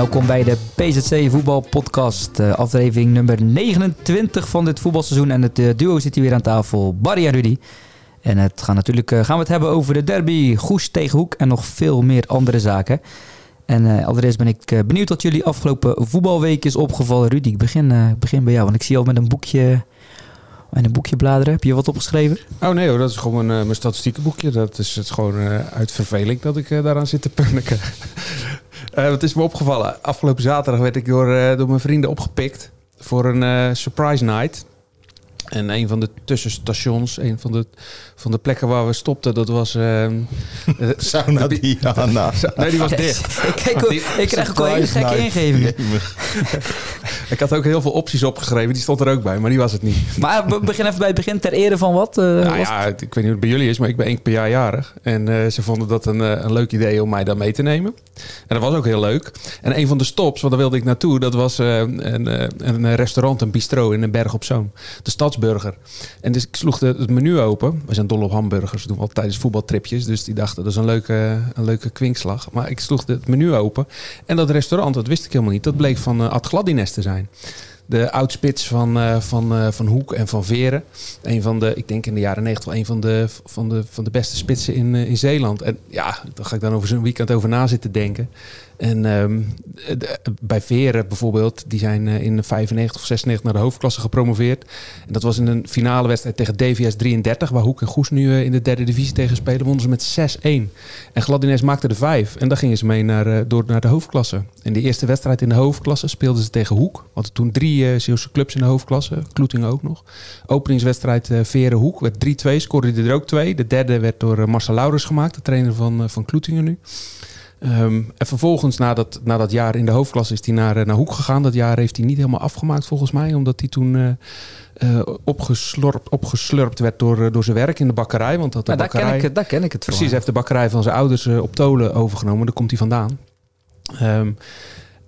Welkom bij de PZC Voetbalpodcast, uh, aflevering nummer 29 van dit voetbalseizoen. En het uh, duo zit hier weer aan tafel, Barry en Rudy. En het gaan natuurlijk uh, gaan we het hebben over de derby, Goes tegen Hoek en nog veel meer andere zaken. En allereerst ben ik benieuwd wat jullie afgelopen voetbalweek is opgevallen. Rudy, ik begin, begin bij jou, want ik zie al met een boekje en een boekje bladeren. Heb je wat opgeschreven? Oh nee hoor, dat is gewoon mijn, mijn statistiekenboekje. Dat is het gewoon uit verveling dat ik daaraan zit te punniken. Uh, wat is me opgevallen? Afgelopen zaterdag werd ik door, uh, door mijn vrienden opgepikt voor een uh, surprise night. En een van de tussenstations, een van de, van de plekken waar we stopten, dat was... Uh, Sauna Diana. Nee, die was dicht. ik, kijk, ook, ik krijg ook wel hele gekke ingevingen. Ik had ook heel veel opties opgeschreven, die stond er ook bij, maar die was het niet. Maar we beginnen even bij het begin, ter ere van wat? Uh, nou ja, ik weet niet hoe het bij jullie is, maar ik ben één keer per jaar jarig. En uh, ze vonden dat een, een leuk idee om mij daar mee te nemen. En dat was ook heel leuk. En een van de stops, want daar wilde ik naartoe, dat was een, een restaurant, een bistro in een berg op Zoom. De stads Burger. En dus ik sloeg de, het menu open. We zijn dol op hamburgers. doen we altijd tijdens voetbaltripjes. Dus die dachten, dat is een leuke, een leuke kwinkslag. Maar ik sloeg het menu open. En dat restaurant, dat wist ik helemaal niet. Dat bleek van Ad Gladines te zijn de oudspits van, uh, van, uh, van Hoek en van Veren. Een van de, ik denk in de jaren 90 wel een van de, van de, van de beste spitsen in, uh, in Zeeland. En ja, daar ga ik dan over zo'n weekend over na zitten denken. En um, bij Veren bijvoorbeeld, die zijn in 95 of 96 naar de hoofdklasse gepromoveerd. En dat was in een finale wedstrijd tegen DVS 33, waar Hoek en Goes nu in de derde divisie tegen spelen. Wonnen ze met 6-1. En Gladines maakte de 5. En daar gingen ze mee naar, door naar de hoofdklasse. En de eerste wedstrijd in de hoofdklasse speelden ze tegen Hoek. Want toen drie uh, Zeeuwse clubs in de hoofdklasse. Kloetingen ook nog. Openingswedstrijd uh, Verenhoek werd 3-2. Scoorde er ook twee. De derde werd door Marcel Laurens gemaakt. De trainer van, van Kloetingen nu. Um, en vervolgens, na dat, na dat jaar in de hoofdklasse, is hij naar, naar Hoek gegaan. Dat jaar heeft hij niet helemaal afgemaakt volgens mij. Omdat hij toen uh, opgeslorpt, opgeslurpt werd door, door zijn werk in de bakkerij. Want dat de ja, bakkerij, daar, ken ik, daar ken ik het Precies, hij heeft de bakkerij van zijn ouders op Tolen overgenomen. Daar komt hij vandaan. Um,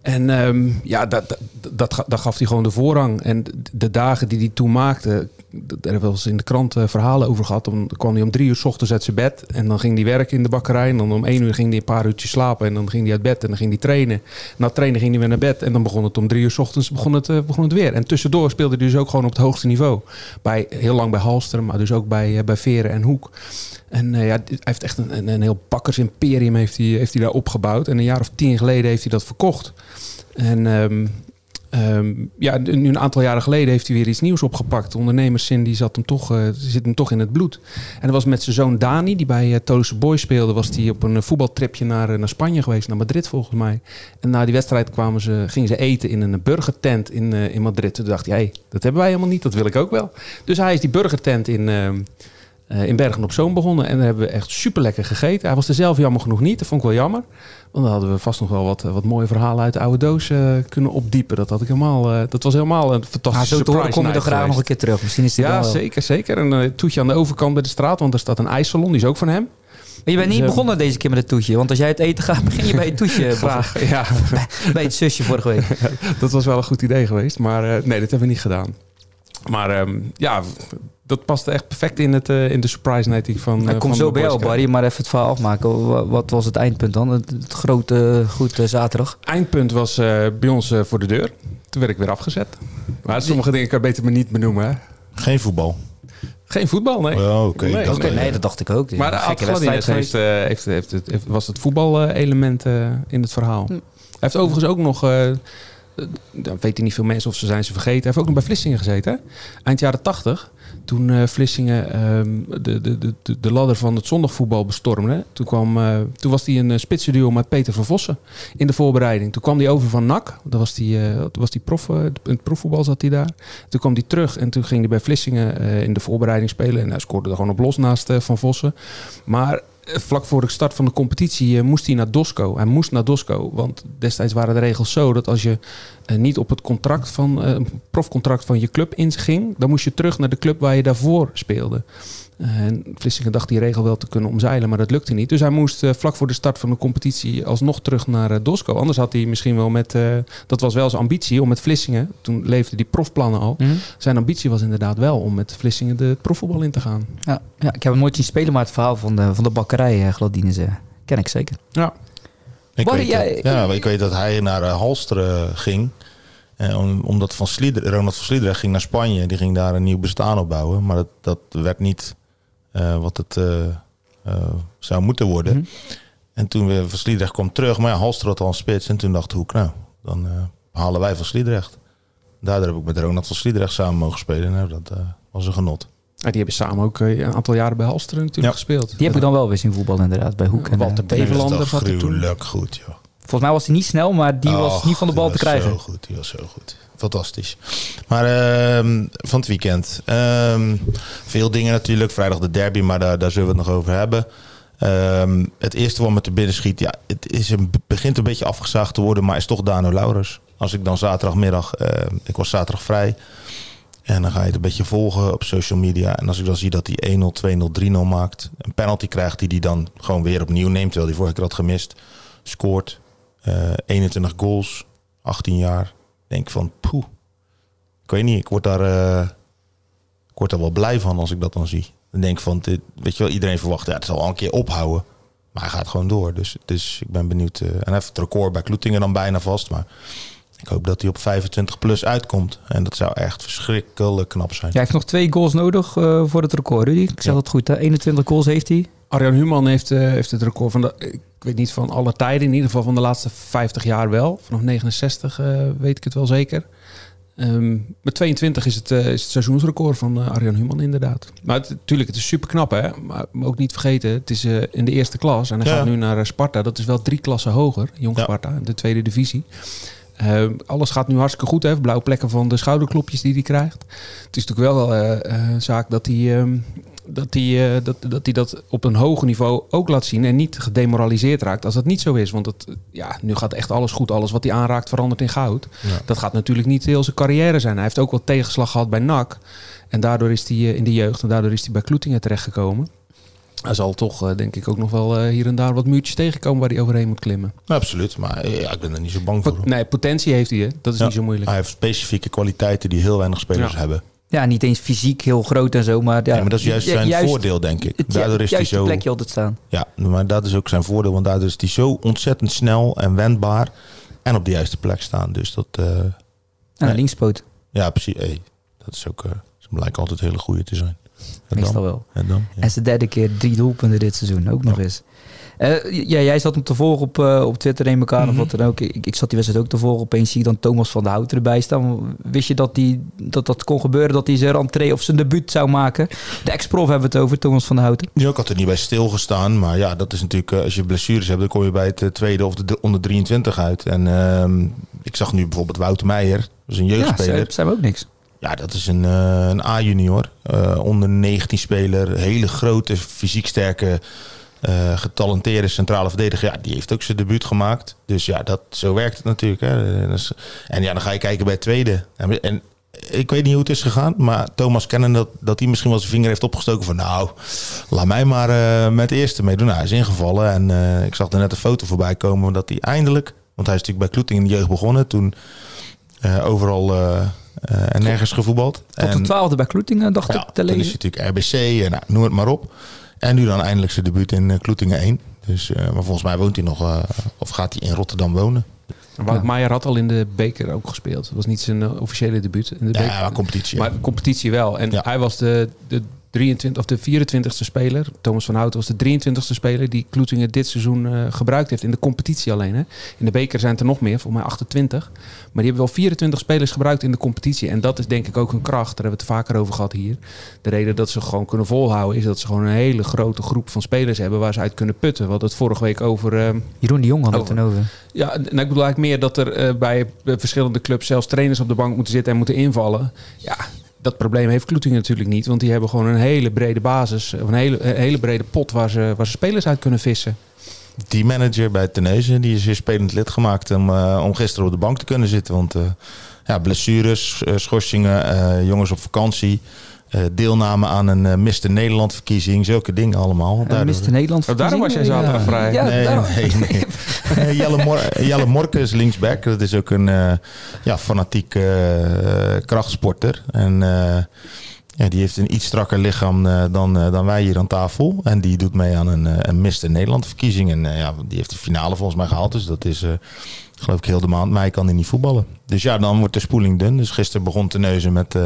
en um, ja, dat, dat, dat, dat, gaf hij gewoon de voorrang. En de dagen die hij toen maakte, daar hebben we eens in de krant uh, verhalen over gehad. Dan kwam hij om drie uur s ochtends uit zijn bed. En dan ging hij werken in de bakkerij. En dan om één uur ging hij een paar uurtjes slapen. En dan ging hij uit bed en dan ging hij trainen. Na trainen ging hij weer naar bed. En dan begon het om drie uur s ochtends begon het, uh, begon het weer. En tussendoor speelde hij dus ook gewoon op het hoogste niveau. Bij, heel lang bij Halster, maar dus ook bij, uh, bij Veren en Hoek. En ja, hij heeft echt een, een, heel bakkersimperium heeft hij, heeft hij daar opgebouwd. En een jaar of tien geleden heeft hij dat verkocht. En um, um, ja, nu een aantal jaren geleden heeft hij weer iets nieuws opgepakt. De ondernemerszin die zat hem toch, uh, zit hem toch in het bloed. En dat was met zijn zoon Dani, die bij uh, Tolose Boys speelde, was hij op een uh, voetbaltripje naar, naar Spanje geweest, naar Madrid volgens mij. En na die wedstrijd kwamen ze, gingen ze eten in een burgertent in, in Madrid. Toen dacht hij, dat hebben wij helemaal niet, dat wil ik ook wel. Dus hij is die burgertent in uh, in Bergen op Zoom begonnen. En daar hebben we echt super lekker gegeten. Hij was er zelf jammer genoeg niet. Dat vond ik wel jammer. Want dan hadden we vast nog wel wat, wat mooie verhalen uit de oude doos uh, kunnen opdiepen. Dat, had ik helemaal, uh, dat was helemaal een fantastische ah, zo surprise kom je er graag nog een keer terug. Misschien is Ja, zeker, zeker. En een toetje aan de overkant bij de straat. Want er staat een ijssalon. Die is ook van hem. Maar je bent niet dus, begonnen deze keer met het toetje. Want als jij het eten gaat, begin je bij het toetje. Graag, ja. bij, bij, het zusje vorige week. dat was wel een goed idee geweest. Maar nee, dat hebben we niet gedaan. Maar um, ja, dat past echt perfect in, het, uh, in de surprise night van. Ik kom zo bij jou, Barry, maar even het verhaal afmaken. Wat was het eindpunt dan? Het, het grote goed uh, zaterdag? Eindpunt was uh, bij ons voor de deur. Toen werd ik weer afgezet. Maar sommige dingen kan je beter maar niet benoemen. Hè? Geen voetbal. Geen voetbal, nee. Oh, okay. nee, nee, nee, dat dacht ik ook. Maar de heeft, heeft, heeft, heeft, was het voetbal-element in het verhaal. Hm. Hij heeft overigens ook nog dan weten niet veel mensen of ze zijn ze vergeten. Hij heeft ook nog bij Vlissingen gezeten. Hè? Eind jaren tachtig. Toen uh, Vlissingen um, de, de, de, de ladder van het zondagvoetbal bestormde. Toen, kwam, uh, toen was hij een uh, spitsenduo met Peter van Vossen in de voorbereiding. Toen kwam hij over van NAC. Dat was die, was die prof, het profvoetbal zat hij daar. Toen kwam hij terug en toen ging hij bij Vlissingen in de voorbereiding spelen. En hij scoorde er gewoon op los naast Van Vossen. Maar eh, vlak voor de start van de competitie eh, moest hij naar Dosco. Hij moest naar Dosco, want destijds waren de regels zo dat als je eh, niet op het contract van, eh, profcontract van je club inging, dan moest je terug naar de club waar je daarvoor speelde. En Vlissingen dacht die regel wel te kunnen omzeilen, maar dat lukte niet. Dus hij moest eh, vlak voor de start van de competitie alsnog terug naar eh, Dosco. Anders had hij misschien wel met, eh, dat was wel zijn ambitie om met Vlissingen, toen leefden die profplannen al. Mhm. Zijn ambitie was inderdaad wel om met Vlissingen de profvoetbal in te gaan. Ja, ja, ik heb hem nooit zien spelen, maar het verhaal van de, van de bakkerij uh, Gladines eh, ken ik zeker. Ja. Ik Barry, weet, jij- dat, ja, ik weet dat hij naar uh, Halsteren ging. Eh, om, omdat van Slieder, Ronald van Sliedrecht ging naar Spanje. Die ging daar een nieuw bestaan opbouwen. Maar dat, dat werd niet eh, wat het eh, eh, zou moeten worden. Mhm. En toen weer van Sliedrecht kwam terug. Maar ja, Halster had al een spits. En toen dacht Hoek, nou, dan eh, halen wij van Sliedrecht. Daardoor heb ik met Ronald van Sliedrecht samen mogen spelen. Nou, dat eh, was een genot. Ja, die hebben samen ook eh, een aantal jaren bij Halsteren natuurlijk Ja. gespeeld. Die heb ik dan wel weer zien voetballen inderdaad, bij Hoek. En, Walter eh, Bever. Beverlander er toen. gruwelijk goed, joh. volgens mij was hij niet snel, maar die was niet van de bal te krijgen. Zo goed, die was zo goed. Fantastisch. Maar ehm, van het weekend. ehm, veel dingen natuurlijk. Vrijdag de derby, maar daar, daar zullen we het nog over hebben. Ehm, het eerste wat me te binnen schiet, ja, het is een, begint een beetje afgezaagd te worden, maar is toch Dano Laurens. Als ik dan zaterdagmiddag, ik was zaterdag vrij, en dan ga je het een beetje volgen op social media. En als ik dan zie dat hij 1-0, 2-0, 3-0 maakt, een penalty krijgt die dan gewoon weer opnieuw neemt, terwijl hij vorige keer had gemist, scoort, eh, 21 goals, 18 jaar. Denk van, poeh. Ik weet niet, ik word daar, eh, ik word daar wel blij van als ik dat dan zie. Dan denk ik van, dit, weet je wel, iedereen verwacht, ja, het zal al een keer ophouden. Maar hij gaat gewoon door. Dus, dus ik ben benieuwd. eh, en hij heeft het record bij Kloetingen dan bijna vast. Maar ik hoop dat hij op 25 plus uitkomt. En dat zou echt verschrikkelijk knap zijn. Jij heeft nog twee goals nodig eh, voor het record, Rudy. Ik zeg Ja. dat goed, hè? 21 goals heeft hij. Arjan Human heeft, eh, heeft het record van de, ik weet niet van alle tijden, in ieder geval van de laatste 50 jaar wel. Vanaf 69 eh, weet ik het wel zeker. Ehm, met 22 is het, eh, is het seizoensrecord van eh, Arjan Human inderdaad. Maar het, natuurlijk, het is super knap hè. Maar, ook niet vergeten, het is in de eerste klas. En hij Ja. gaat nu naar Sparta. Dat is wel drie klassen hoger, Jong Ja. Sparta, de tweede divisie. Ehm, alles gaat nu hartstikke goed. Hè? Blauwe plekken van de schouderklopjes die hij krijgt. Het is natuurlijk wel een zaak dat hij, ehm, dat, hij, eh, dat, dat dat op een hoger niveau ook laat zien. En niet gedemoraliseerd raakt als dat niet zo is. Want het, ja, nu gaat echt alles goed. Alles wat hij aanraakt verandert in goud. Ja. Dat gaat natuurlijk niet heel zijn carrière zijn. Hij heeft ook wat tegenslag gehad bij NAC. En daardoor is hij eh, in de jeugd. En daardoor is hij bij Kloetingen terechtgekomen. Hij zal toch, eh, denk ik, ook nog wel hier en daar wat muurtjes tegenkomen waar hij overheen moet klimmen. Absoluut. Maar ja, ik ben er niet zo bang voor. Pot- nee, potentie heeft hij, hè? Dat is Ja. niet zo moeilijk. Hij heeft specifieke kwaliteiten die heel weinig spelers hebben. Ja, niet eens fysiek heel groot en zo, maar... Ja, maar dat is juist ju- zijn voordeel, denk ik. Het Daardoor is hij zo. plekje altijd staan. Ja, maar dat is ook zijn voordeel, want daardoor is hij zo ontzettend snel en wendbaar en op de juiste plek staan. Dus dat, eh, En Nee. linkspoot, ja, precies. Hey, dat is ook, eh, ze blijkt altijd hele goede te zijn. En meestal dan, wel. en dan, ja. En zijn derde keer drie doelpunten dit seizoen, ook nog eens. Eh, ja, jij zat hem te volgen op, eh, op Twitter een elkaar of Mhm. wat dan ook. Ik, ik zat die wedstrijd ook te volgen. Opeens zie je dan Thomas van der Hout erbij staan. Wist je dat, die, dat dat kon gebeuren, dat hij zijn rentree of zijn debuut zou maken? De ex-prof hebben we het over, Thomas van der Houten. Ja, ik had er niet bij stilgestaan, maar ja, dat is natuurlijk, eh, als je blessures hebt, dan kom je bij het tweede of de onder 23 uit. En ehm, ik zag nu bijvoorbeeld Wouter Meijer, dat is een Ja, jeugdspeler. zijn, zijn we ook niks. Ja, dat is een, een A-junior. onder 19 speler. Hele grote, fysiek sterke, eh, getalenteerde centrale verdediger. Ja, die heeft ook zijn debuut gemaakt. Dus ja, dat, zo werkt het natuurlijk. Hè. En, dat is- en ja, dan ga je kijken bij het tweede. En, en ik weet niet hoe het is gegaan. Maar Thomas kennen dat, dat hij misschien wel zijn vinger heeft opgestoken. Van nou, laat mij maar eh, met de eerste meedoen. Nou, hij is ingevallen. En eh, ik zag er net een foto voorbij komen. Dat hij eindelijk... Want hij is natuurlijk bij Kloeting in de jeugd begonnen. Toen eh, overal eh, eh, en nergens gevoetbald. Tot de twaalfde bij Kloetingen, dacht ja, ik te is lezen. hij natuurlijk RBC en nou, noem het maar op. En nu dan eindelijk zijn debuut in eh, Kloetingen 1. Dus, eh, maar volgens mij woont hij nog, eh, of gaat hij in Rotterdam wonen. Wout Ja. Meijer had al in de beker ook gespeeld. Dat was niet zijn officiële debuut in de Ja, beker. maar competitie. ja. Maar competitie wel. En Ja. hij was de, de 23 of de 24ste speler. Thomas van Houten was de 23ste speler die Kloetingen dit seizoen eh, gebruikt heeft in de competitie alleen. Hè. In de beker zijn het er nog meer, volgens mij 28. Maar die hebben wel 24 spelers gebruikt in de competitie. En dat is denk ik ook hun kracht. Daar hebben we het vaker over gehad hier. De reden dat ze gewoon kunnen volhouden is dat ze gewoon een hele grote groep van spelers hebben waar ze uit kunnen putten. We hadden het vorige week over. eh, Jeroen de Jong had het Oh. dan over. ja, nou, ik bedoel eigenlijk meer dat er eh, bij eh, verschillende clubs zelfs trainers op de bank moeten zitten en moeten invallen. Ja, dat probleem heeft Kloeting natuurlijk niet. Want die hebben gewoon een hele brede basis. Een hele, hele brede pot waar ze, waar ze spelers uit kunnen vissen. Die manager bij Teneuzen, die is weer spelend lid gemaakt om, eh, om gisteren op de bank te kunnen zitten. Want eh, ja, blessures, eh, schorsingen, jongens op vakantie, deelname aan een eh, Mr. Nederland verkiezing, zulke dingen allemaal. Uh, Daardoor- Mr. Nederland. Oh, daarom was jij zaterdag Ja. vrij. Ja, nee, daarom. nee, nee. Eh, Jelle, Mor Jelle Morke is linksback. Dat is ook een eh, ja, fanatiek eh, krachtsporter. En eh, ja, die heeft een iets strakker lichaam eh, dan, eh, dan wij hier aan tafel. En die doet mee aan een, eh, een Mr. Nederland verkiezing. En eh, ja, die heeft de finale volgens mij gehaald. Dus dat is, eh, geloof ik, heel de maand. Mei kan hij niet voetballen. Dus ja, dan wordt de spoeling dun. Dus gisteren begon te neuzen met...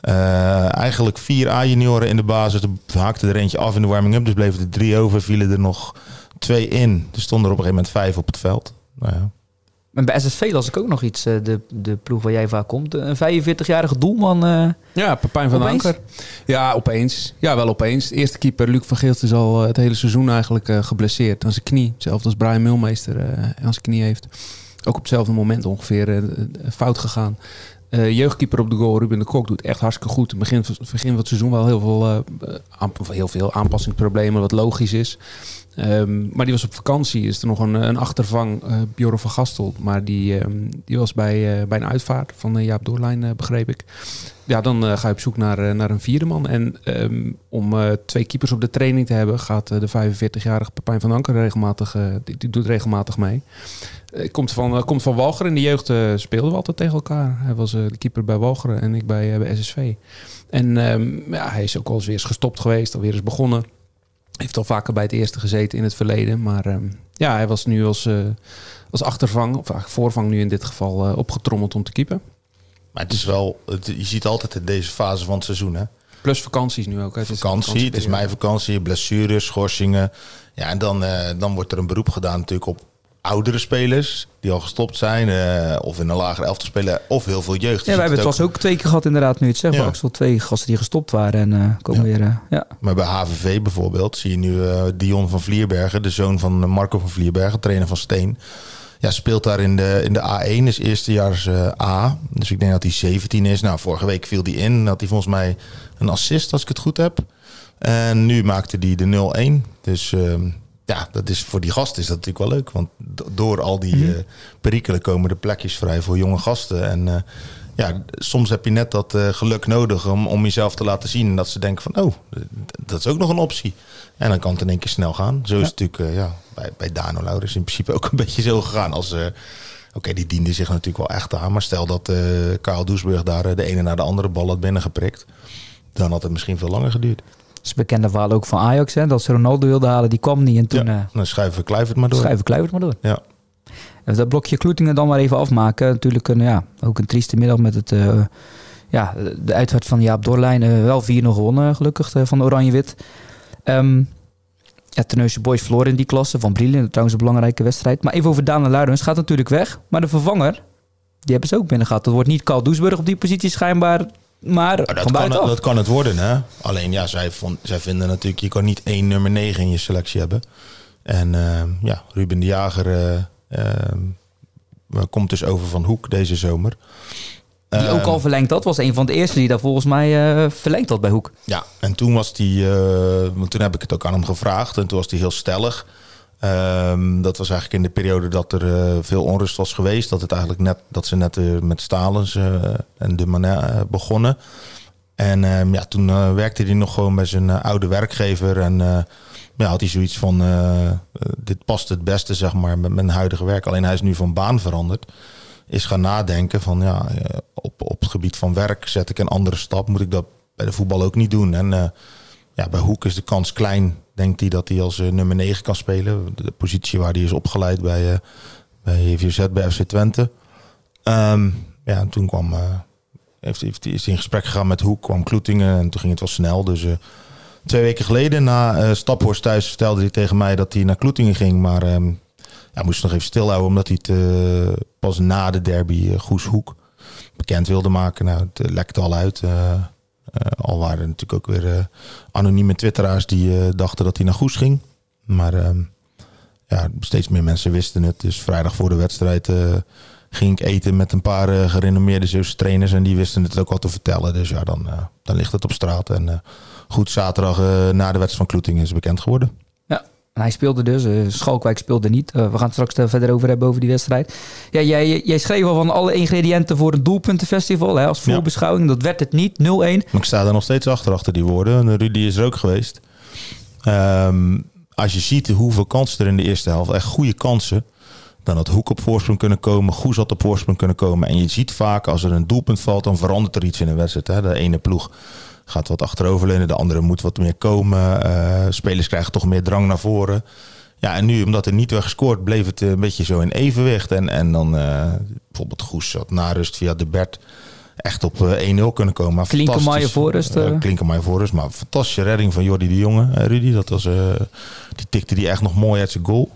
eh, eigenlijk vier A-junioren in de basis. Er haakte er eentje af in de warming-up. Dus bleven er drie over. Vielen er nog twee in. Er stonden er op een gegeven moment vijf op het veld. Nou ja. En bij SSV las ik ook nog iets, eh, de, de ploeg waar jij vaak komt. Een 45-jarige doelman. eh, Ja, Pepijn van Opeens? Anker. Ja, opeens. Ja, wel opeens. De eerste keeper, Luc van Geelt, is al het hele seizoen eigenlijk eh, geblesseerd aan zijn knie. Hetzelfde als Brian Mulmeester eh, aan zijn knie heeft. Ook op hetzelfde moment ongeveer fout gegaan. Eh, jeugdkeeper op de goal, Ruben de Kok, doet echt hartstikke goed. Begin, begin van het seizoen wel heel veel, eh, aan- heel veel aanpassingsproblemen, wat logisch is. Ehm, maar die was op vakantie. Is er nog een, een achtervang, eh Bjorn van Gastel. Maar die, ehm, die was bij, eh, bij een uitvaart van eh, Jaap Doorlijn, begreep ik. Ja, dan ga je op zoek naar, naar een vierde man. En ehm, om twee keepers op de training te hebben, gaat de 45-jarige Pepijn van Anker regelmatig, die, die doet regelmatig mee. Komt, van, komt van Walcheren. In de jeugd speelden we altijd tegen elkaar. Hij was de keeper bij Walcheren en ik bij, SSV. En ja, hij is ook al eens weer eens gestopt geweest, alweer eens begonnen. Heeft al vaker bij het eerste gezeten in het verleden. Maar ehm, ja, hij was nu als, eh, als achtervang, of voorvang nu in dit geval, eh, opgetrommeld om te keepen. Maar het is wel, het, je ziet altijd in deze fase van het seizoen. Hè? Plus vakanties nu ook. is Vakantie, het is mijn vakantie, blessures, schorsingen. Ja, en dan, eh, dan wordt er een beroep gedaan natuurlijk op oudere spelers die al gestopt zijn. eh, of in een lager elftal spelen, of heel veel jeugd. Je ja, ziet wij hebben het ook- was ook twee keer gehad inderdaad nu het zegt. Ja. Axel, twee gasten die gestopt waren en eh, komen Ja. weer... eh, ja. Maar bij HVV bijvoorbeeld zie je nu Dion van Vlierbergen, de zoon van Marco van Vlierbergen, trainer van Steen. Ja, speelt daar in de, in de A1, is eerstejaars A. Dus ik denk dat hij 17 is. Nou, vorige week viel hij in. Had hij volgens mij een assist, als ik het goed heb. En nu maakte hij de 0-1. Dus ehm, ja, dat is, voor die gasten is dat natuurlijk wel leuk. Want do- door al die eh, perikelen komen er plekjes vrij voor jonge gasten. En eh, ja, soms heb je net dat eh, geluk nodig om, om jezelf te laten zien. En dat ze denken van, oh, dat is ook nog een optie. En dan kan het in één keer snel gaan. Zo is het natuurlijk ja, bij, bij Dano Laurens in principe ook een beetje zo gegaan. Als, Oké, die diende zich natuurlijk wel echt aan. Maar stel dat Karel Doesburg daar de ene naar de andere bal had binnengeprikt. Dan had het misschien veel langer geduurd. Dat is een bekende verhaal ook van Ajax. Hè, dat ze Ronaldo wilden halen, die kwam niet. En toen ja, eh dan schuiven we Kluivert maar door. schuiven Kluivert maar door. Ja. En dat blokje Kloetingen dan maar even afmaken. Natuurlijk een, ja, ook een trieste middag met het, eh, ja, de uitvaart van Jaap Dorlijn. Eh, wel 4-0 gewonnen gelukkig van Oranje-Wit. Ehm ja, Boys verloren in die klasse van Brielen. Trouwens een belangrijke wedstrijd. Maar even over Daan Luidens. Gaat natuurlijk weg. Maar de vervanger, die hebben ze ook binnen gehad. Dat wordt niet Carl Doesburg op die positie schijnbaar. Maar Nou, dat, kan, buitenaf. dat kan het worden, hè? Alleen ja, zij, vond, zij vinden natuurlijk, je kan niet één nummer 9 in je selectie hebben. En eh, ja, Ruben de Jager eh, eh, komt dus over van Hoek deze zomer. Die ook Ehm, al verlengd had. Was een van de eerste die daar volgens mij eh, verlengd had bij Hoek. Ja, en toen was hij, eh, want toen heb ik het ook aan hem gevraagd en toen was hij heel stellig. Ehm, dat was eigenlijk in de periode dat er eh, veel onrust was geweest. Dat, het eigenlijk net, dat ze net eh, met Stalens eh, en de Manet begonnen. En ehm, ja, toen werkte hij nog gewoon bij zijn oude werkgever. En ja, had hij zoiets van, dit past het beste zeg maar met mijn huidige werk. Alleen hij is nu van baan veranderd. Is gaan nadenken van, ja, op, op het gebied van werk zet ik een andere stap. Moet ik dat bij de voetbal ook niet doen? En ja, bij Hoek is de kans klein, denkt hij, dat hij als eh, nummer 9 kan spelen. De positie waar hij is opgeleid bij, eh bij VZ, bij FC Twente. Ehm, ja, en toen kwam, eh, heeft, heeft, is hij in gesprek gegaan met Hoek, kwam Kloetingen en toen ging het wel snel. Dus twee weken geleden na eh Staphorst thuis vertelde hij tegen mij dat hij naar Kloetingen ging. Maar ehm ja, moest nog even stilhouden omdat hij het pas na de derby uh, Goes Hoek bekend wilde maken. Nou, het lekte al uit. Al waren er natuurlijk ook weer eh, anonieme twitteraars die eh, dachten dat hij naar Goes ging. Maar ehm, ja, steeds meer mensen wisten het. Dus vrijdag voor de wedstrijd eh, ging ik eten met een paar eh, gerenommeerde Zeeuwse trainers. En die wisten het ook al te vertellen. Dus ja, dan, eh, dan ligt het op straat. En eh, goed, zaterdag eh, na de wedstrijd van Kloeting is bekend geworden. En hij speelde dus. eh, Schalkwijk speelde niet. Eh, we gaan het straks er verder over hebben over die wedstrijd. Ja, jij, jij schreef al van alle ingrediënten voor een doelpuntenfestival hè, als Ja. voorbeschouwing. Dat werd het niet, 0-1. Maar ik sta er nog steeds achter, achter die woorden. En Rudy is er ook geweest. Ehm, als je ziet hoeveel kansen er in de eerste helft, echt goede kansen. Dan had Hoek op voorsprong kunnen komen, Goes had op voorsprong kunnen komen. En je ziet vaak als er een doelpunt valt, dan verandert er iets in een wedstrijd. Hè? De ene ploeg gaat wat achteroverleunen, de andere moet wat meer komen. Eh, spelers krijgen toch meer drang naar voren. Ja, en nu, omdat er niet werd gescoord, bleef het een beetje zo in evenwicht. En, en dan eh, bijvoorbeeld Goes had na rust via de Bert echt op eh, 1-0 kunnen komen. Maar Klinkenmaier fantastisch. voor rust, Eh, eh. Klinkenmaier voor rust, maar fantastische redding van Jordi de Jonge. eh, Rudy, dat was, eh, die tikte die echt nog mooi uit zijn goal.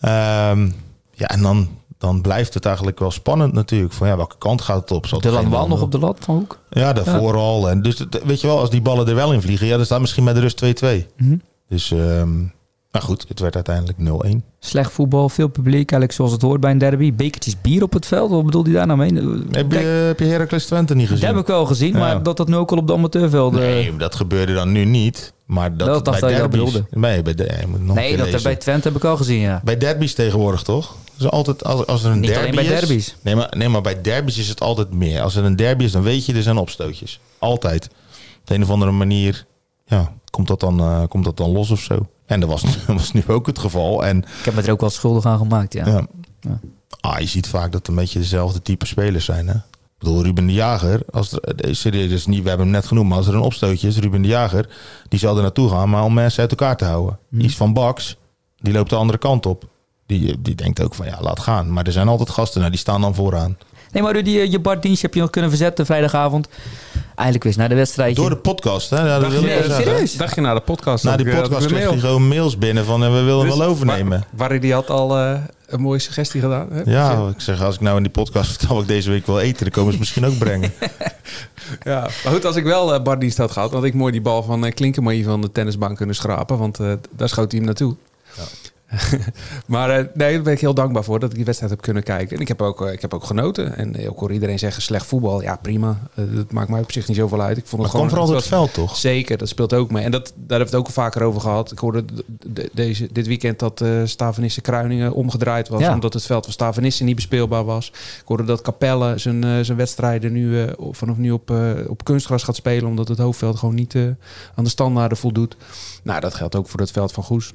Ehm, ja, en dan, dan blijft het eigenlijk wel spannend natuurlijk. Van ja, welke kant gaat het op? Zal het De Wal bal nog op de lat van Hoek. Ja, daarvoor al. En dus weet je wel, als die ballen er wel in vliegen, ja, dan staat misschien met de rust 2-2. Mhm. Dus, ehm maar goed, het werd uiteindelijk 0-1. Slecht voetbal, veel publiek, eigenlijk zoals het hoort bij een derby. Bekertjes bier op het veld, wat bedoelt hij daar nou mee? Heb je, heb je Heracles Twente niet dat gezien? heb ik wel gezien, Ja. maar dat dat nu ook al op de amateurvelden... Nee, dat gebeurde dan nu niet. Maar dat, Dat bij dat je derbies... bedoelde. Nee, bij de, je moet nog een nee, dat bij Twente heb ik al gezien, ja. Bij derbies tegenwoordig toch? Dus altijd als, als er een Niet derby bij is- derbies. Nee maar, nee, maar bij derbies is het altijd meer. Als er een derby is, dan weet je, er zijn opstootjes. Altijd. Op de een of andere manier ja, komt, dat dan, eh, komt dat dan los of zo. En dat was, dat was nu ook het geval. En Ik heb me er ook wel schuldig aan gemaakt, ja. ja. Ja. Ah, je ziet vaak dat het een beetje dezelfde type spelers zijn. Hè? Ik bedoel, Ruben de Jager, als er, eh, serieus, is niet, we hebben hem net genoemd, maar als er een opstootje is, Ruben de Jager, die zal er naartoe gaan, maar om mensen uit elkaar te houden. Mhm. Iets van Bax, die loopt de andere kant op. Die, die denkt ook van ja, laat gaan. Maar er zijn altijd gasten, nou, die staan dan vooraan. Nee, maar Rudy, je Bart-dienst heb je nog kunnen verzetten vrijdagavond. Eigenlijk weer naar de wedstrijd. Door de podcast, hè? Ja, dat Dacht wil je- ik wel Nee, zeggen. serieus? Dacht je na de podcast? Na had die eh, podcast kreeg hij mail. gewoon mails binnen van eh, we willen Dus wel overnemen. Waar- die had al eh, een mooie suggestie gedaan. Hè? Ja, ik zeg, als ik nou in die podcast vertel wat ik deze week wil eten, dan komen ze misschien ook brengen. Ja, maar goed, als ik wel uh, Bart dienst had gehad, had ik mooi die bal van uh, Klinkenmaier van de tennisbank kunnen schrapen. Want eh, daar schoot hij hem naartoe. maar eh, nee, daar ben ik heel dankbaar voor dat ik die wedstrijd heb kunnen kijken. En ik heb ook, eh, ik heb ook genoten. En ik hoor iedereen zeggen slecht voetbal. Ja, prima. Eh, dat maakt mij op zich niet zoveel uit. Ik vond Maar het kom gewoon vooral op het het veld, toch? Zeker, dat speelt ook mee. En dat, daar hebben we het ook al vaker over gehad. Ik hoorde deze, dit weekend dat Stavenisse Kruiningen omgedraaid was. Ja. Omdat het veld van Stavenisse niet bespeelbaar was. Ik hoorde dat Capelle zijn, zijn wedstrijden nu vanaf nu op, op kunstgras gaat spelen. Omdat het hoofdveld gewoon niet aan de standaarden voldoet. Nou, dat geldt ook voor het veld van Goes.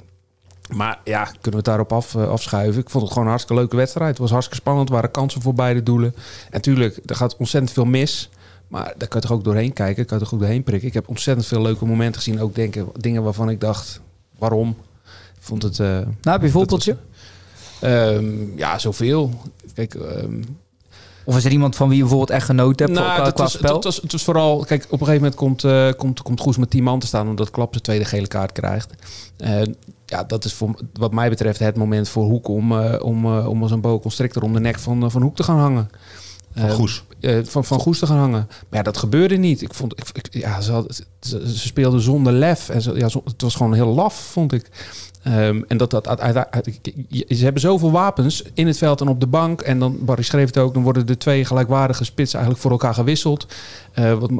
Maar ja, kunnen we het daarop af, uh, afschuiven? Ik vond het gewoon een hartstikke leuke wedstrijd. Het was hartstikke spannend. Er waren kansen voor beide doelen. En tuurlijk, er gaat ontzettend veel mis. Maar daar kan je toch ook doorheen kijken. Kan je toch ook doorheen prikken. Ik heb ontzettend veel leuke momenten gezien. Ook denken, dingen waarvan ik dacht, waarom? Ik vond het... Uh, nou, heb je voorbeeldje? Um, ja, zoveel. Kijk... Um, of is er iemand van wie je bijvoorbeeld echt genoten hebt nou, qua, was, spel? Het was, het was vooral... Kijk, op een gegeven moment komt, uh, komt, komt Goes met 10 man te staan... omdat Klap de tweede gele kaart krijgt. Uh, ja, dat is voor, wat mij betreft het moment voor Hoek... om, uh, om, om als een boa constrictor om de nek van, van Hoek te gaan hangen. Van Goes? van, van Goes te gaan hangen. Maar ja, dat gebeurde niet. Ik vond, ik, ik, ja, ze, had, ze, ze speelden zonder lef. En ze, ja, zo, het was gewoon heel laf, vond ik. Um, en dat dat. Ze hebben zoveel wapens in het veld en op de bank. En dan, Barry schreef het ook, dan worden de twee gelijkwaardige spitsen eigenlijk voor elkaar gewisseld. Uh, wat,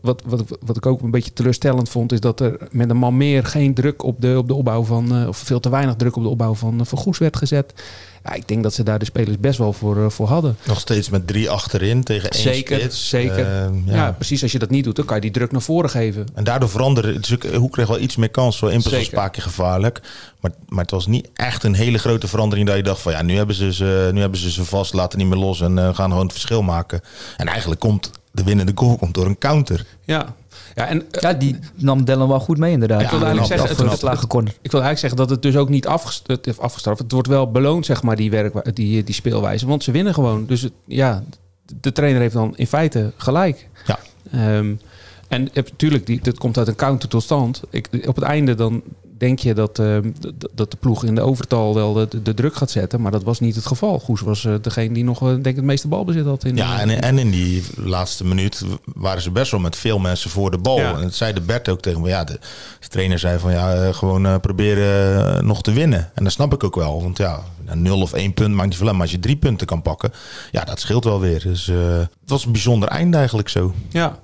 wat, wat, wat ik ook een beetje teleurstellend vond, is dat er met een man meer geen druk op de, op de opbouw van. Uh, of veel te weinig druk op de opbouw van, uh, van Goes werd gezet. Ja, ik denk dat ze daar de spelers best wel voor, uh, voor hadden. Nog steeds met drie achterin tegen één zeker, spits. Zeker, uh, ja. ja. precies. Als je dat niet doet, dan kan je die druk naar voren geven. En daardoor veranderde dus Hoe kreeg wel iets meer kans. Zo Impels was een paar keer gevaarlijk. Maar, maar het was niet echt een hele grote verandering dat je dacht van ja, nu hebben ze ze, nu hebben ze, ze vast, laten niet meer los en uh, gaan gewoon het verschil maken. En eigenlijk komt de winnende goal komt door een counter. Ja, ja, en, uh, ja, die nam Dellen wel goed mee inderdaad. Ja, ik wil eigenlijk zeggen, het, het, het, ik wil eigenlijk zeggen dat het dus ook niet afgestraft, afgestraft. Het wordt wel beloond, zeg maar, die, werk, die, die speelwijze. Want ze winnen gewoon. Dus het, ja, de trainer heeft dan in feite gelijk. Ja. Um, en natuurlijk, die, dat komt uit een counter tot stand. Ik, op het einde dan, denk je dat, eh, d- dat de ploeg in de overtal wel de, de druk gaat zetten. Maar dat was niet het geval. Goes was eh, degene die nog eh, denk ik het meeste balbezit had. In, Ja, en, en in die laatste minuut waren ze best wel met veel mensen voor de bal. Ja. En dat zei de Bert ook tegen me. Ja, de, de trainer zei van ja, eh, gewoon eh, proberen eh, nog te winnen. En dat snap ik ook wel. Want ja, nul of één punt maakt niet veel uit. Maar als je drie punten kan pakken, ja, dat scheelt wel weer. Dus eh, het was een bijzonder einde eigenlijk zo. ja.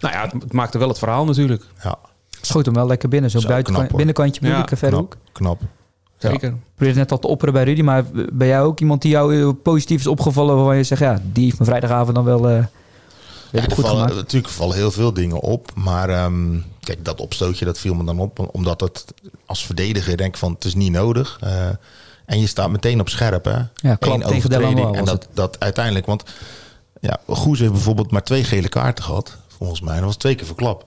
Nou ja, het, het maakte wel het verhaal natuurlijk. Ja, Schoot hem wel lekker binnen. Zo buiten, binnenkantje Ja, moeilijke hoek. knap. knap. Ja. Zeker. Ik probeerde net al te opperen bij Rudy, maar ben jij ook iemand die jou eh, positief is opgevallen waarvan je zegt, ja, die heeft me vrijdagavond dan wel eh Ja, er goed vallen, gemaakt. natuurlijk vallen heel veel dingen op. Maar ehm, kijk, dat opstootje dat viel me dan op. Omdat het als verdediger denk ik van het is niet nodig. Eh, en je staat meteen op scherp. Hè? Ja, overtreding. Delanois En dat, dat uiteindelijk, want ja, Goes heeft bijvoorbeeld maar twee gele kaarten gehad. Volgens mij. Dat was twee keer verklap.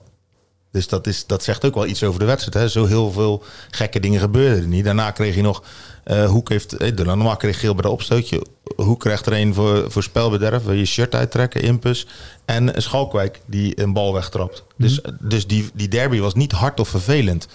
Dus dat, is, dat zegt ook wel iets over de wedstrijd. Hè? Zo heel veel gekke dingen gebeurden er niet. Daarna kreeg je nog... eh Hoek heeft... Eh, Delanois kreeg geel bij de opstootje. Hoek krijgt er een voor, voor spelbederf. Wil je shirt uittrekken, impus. En Schalkwijk die een bal wegtrapt. Dus, dus die, die derby was niet hard of vervelend.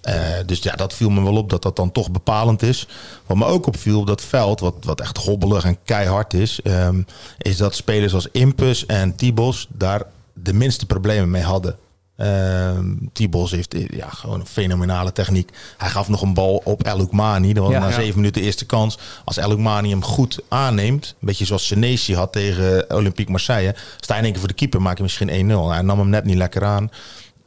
Eh, dus ja, dat viel me wel op dat dat dan toch bepalend is. Wat me ook opviel op dat veld, wat, wat echt hobbelig en keihard is... ehm, is dat spelers als Impus en Tibos daar de minste problemen mee hadden. Ehm Tibos heeft eh, ja, gewoon een fenomenale techniek. Hij gaf nog een bal op El Oukmani. Dat was Ja. na Ja. zeven minuten de eerste kans. Als El Oukmani hem goed aanneemt, een beetje zoals Senesi had tegen Olympique Marseille, sta je in één keer voor de keeper, maak je misschien 1-0. Hij nam hem net niet lekker aan.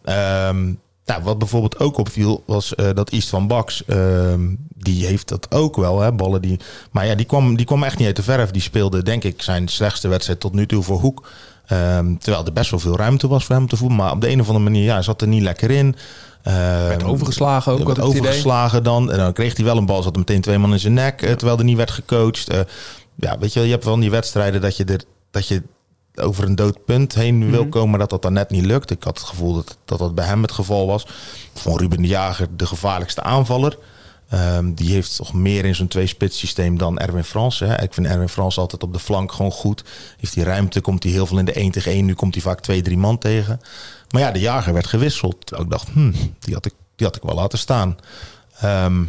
Ehm, nou, wat bijvoorbeeld ook opviel, was eh, dat East van Baks, ehm, die heeft dat ook wel, hè, ballen die... Maar ja, die kwam, die kwam echt niet uit de verf. Die speelde, denk ik, zijn slechtste wedstrijd tot nu toe voor Hoek. Ehm, terwijl er best wel veel ruimte was voor hem te voelen. Maar op de een of andere manier, ja, hij zat er niet lekker in. Ehm, Werd overgeslagen ook, er werd het idee. overgeslagen dan. En dan kreeg hij wel een bal, zat er meteen twee man in zijn nek. eh, Terwijl er niet werd gecoacht. Eh, ja, weet je, je hebt wel die wedstrijden dat je, er, dat je over een dood punt heen wil Mhm. komen, maar dat dat dan net niet lukt. Ik had het gevoel dat dat, dat bij hem het geval was. Vond Ruben de Jager de gevaarlijkste aanvaller. Ehm, die heeft toch meer in zo'n twee-spits systeem dan Erwin Frans. Hè. Ik vind Erwin Frans altijd op de flank gewoon goed. Heeft hij ruimte, komt hij heel veel in de 1 tegen 1. Nu komt hij vaak twee, drie man tegen. Maar ja, de jager werd gewisseld. Ik dacht, hmm, die, had ik, die had ik wel laten staan. Ehm,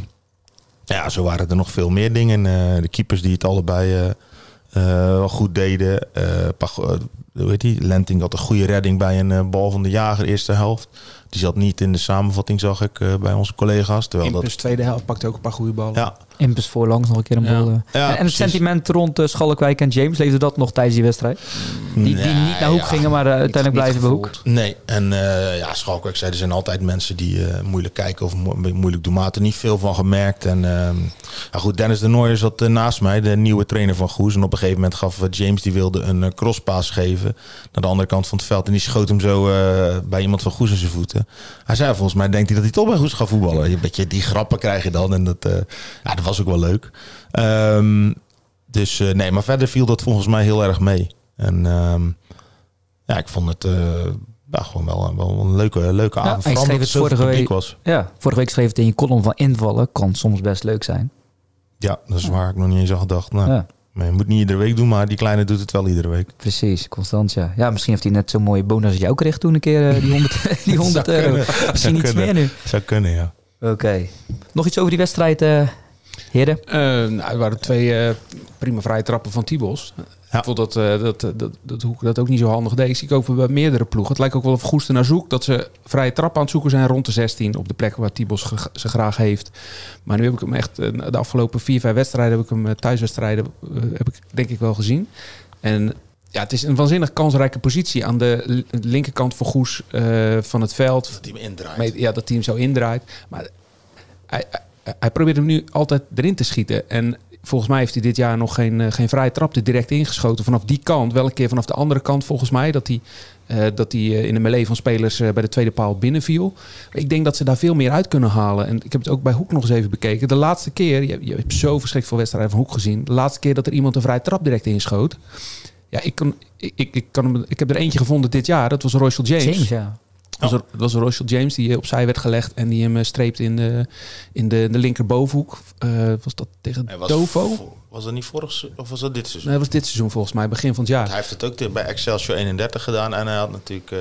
ja, zo waren er nog veel meer dingen. Eh, de keepers die het allebei eh, eh, goed deden. Hoe heet die? Lenting had een goede redding bij een eh, bal van de jager eerste helft. Die zat niet in de samenvatting, zag ik, eh, bij onze collega's. Terwijl dat, Impus tweede helft pakte ook een paar goede ballen. ja, Impus voorlangs nog een keer een Ja. bal. eh. Ja, en en het sentiment rond Schalkwijk en James, leefde dat nog tijdens die wedstrijd? Die, die Nee, niet naar hoek ja. gingen, maar uiteindelijk blijven we hoek. Nee, en eh ja, Schalkwijk zei, er zijn altijd mensen die eh, moeilijk kijken of mo- moeilijk doen. Maar er niet veel van gemerkt. En ehm, ja, goed, Dennis de Nooijer zat naast mij, de nieuwe trainer van Goes. En op een gegeven moment gaf James, die wilde een crosspaas geven naar de andere kant van het veld. En die schoot hem zo eh, bij iemand van Goes in zijn voeten. Hij zei volgens mij, denkt hij dat hij toch bij Goes gaat voetballen. Een beetje die grappen krijg je dan. En dat, eh, ja, dat was ook wel leuk. Ehm, dus eh, nee, maar verder viel dat volgens mij heel erg mee. En ehm, ja, ik vond het ja, gewoon wel, wel een leuke, leuke Ja, avond. Vooral schreef het vorige week. was. Ja, vorige week schreef het in je column van invallen. Kan soms best leuk zijn. Ja, dat is waar ik nog niet eens aan gedacht. Nou, Ja, je moet niet iedere week doen, maar die kleine doet het wel iedere week. precies. Constantia. Ja, misschien heeft hij net zo'n mooie bonus als jou kreeg toen een keer eh, die 100, die 100 Zou euro. kunnen. Misschien iets meer nu. Zou kunnen, ja. Oké. Nog iets over die wedstrijd, eh heren? Eh, nou, er waren twee eh, prima vrije trappen van Tibos. Ja. Ik vond dat, eh, dat, dat, dat, Hoek dat ook niet zo handig deed. Ik zie ik ook bij meerdere ploegen. Het lijkt ook wel of Goes er naar zoekt. Dat ze vrije trap aan het zoeken zijn rond de 16. Op de plek waar Tibos ge- ze graag heeft. Maar nu heb ik hem echt... de afgelopen vier, vijf wedstrijden heb ik hem... thuiswedstrijden heb ik denk ik wel gezien. En ja, het is een waanzinnig kansrijke positie aan de linkerkant voor Goes eh, van het veld. Dat hij hem indraait. Ja, dat team zo indraait. Maar hij, hij, hij probeert hem nu altijd erin te schieten. En volgens mij heeft hij dit jaar nog geen, eh, geen vrije trap er direct ingeschoten. Vanaf die kant, wel een keer vanaf de andere kant volgens mij. Dat hij, eh, dat hij eh, in de melee van spelers eh, bij de tweede paal binnenviel. Ik denk dat ze daar veel meer uit kunnen halen. En ik heb het ook bij Hoek nog eens even bekeken. De laatste keer, je, hebt zo verschrikkelijk veel wedstrijden van Hoek gezien. De laatste keer dat er iemand een vrije trap direct inschoot. Ja, ik, kan, ik, ik, kan ik heb er eentje gevonden dit jaar. Dat was Royce James. James, ja. Het was, het was Rochelle James die opzij werd gelegd en die hem eh, streept in de, in de, de linkerbovenhoek. Eh, was dat tegen was, Dovo? vo- Was dat niet vorig of was dat dit seizoen? Nee, dat was dit seizoen volgens mij, begin van het Want jaar. Hij heeft het ook bij Excelsior 31 gedaan en hij had natuurlijk eh,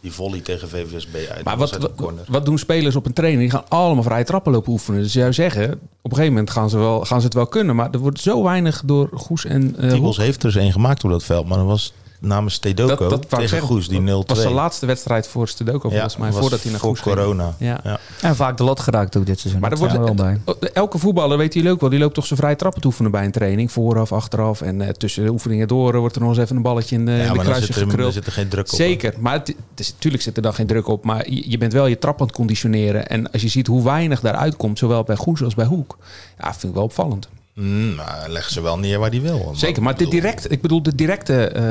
Die volley tegen VVSB uit. Maar was wat, wat, doen spelers op een training? Die gaan allemaal vrije trappen lopen oefenen. Dus zou zeggen, op een gegeven moment gaan ze, wel, gaan ze het wel kunnen. Maar er wordt zo weinig door Goes en uh, heeft er eens één gemaakt op dat veld. Maar dat was namens Stedoko Dat- tegen. Goes, die 0-2. Dat was de laatste wedstrijd voor Stedoko volgens mij. Voordat hij naar voor Goes ging. corona. Ja. Ja. En vaak de lat geraakt ook dit seizoen. Maar er dat wordt, zijn we wel bij. elke voetballer, weet jullie ook wel, die loopt toch zijn vrije trappen te oefenen bij een training. Vooraf, achteraf. En eh, tussen de oefeningen door eh, wordt er nog eens even een balletje in de, in Ja, de kruisje zit, er, gekruld. zit er geen druk op. hè. Zeker, maar het, is, natuurlijk zit er dan geen druk op. Maar je, je bent wel je trap aan het conditioneren. En als je ziet hoe weinig daaruit komt, zowel bij Goes als bij Hoek. Ja, vind ik wel opvallend. Mm, maar leggen ze wel neer waar die wil. Zeker, maar de direct, ik bedoel de directe, eh,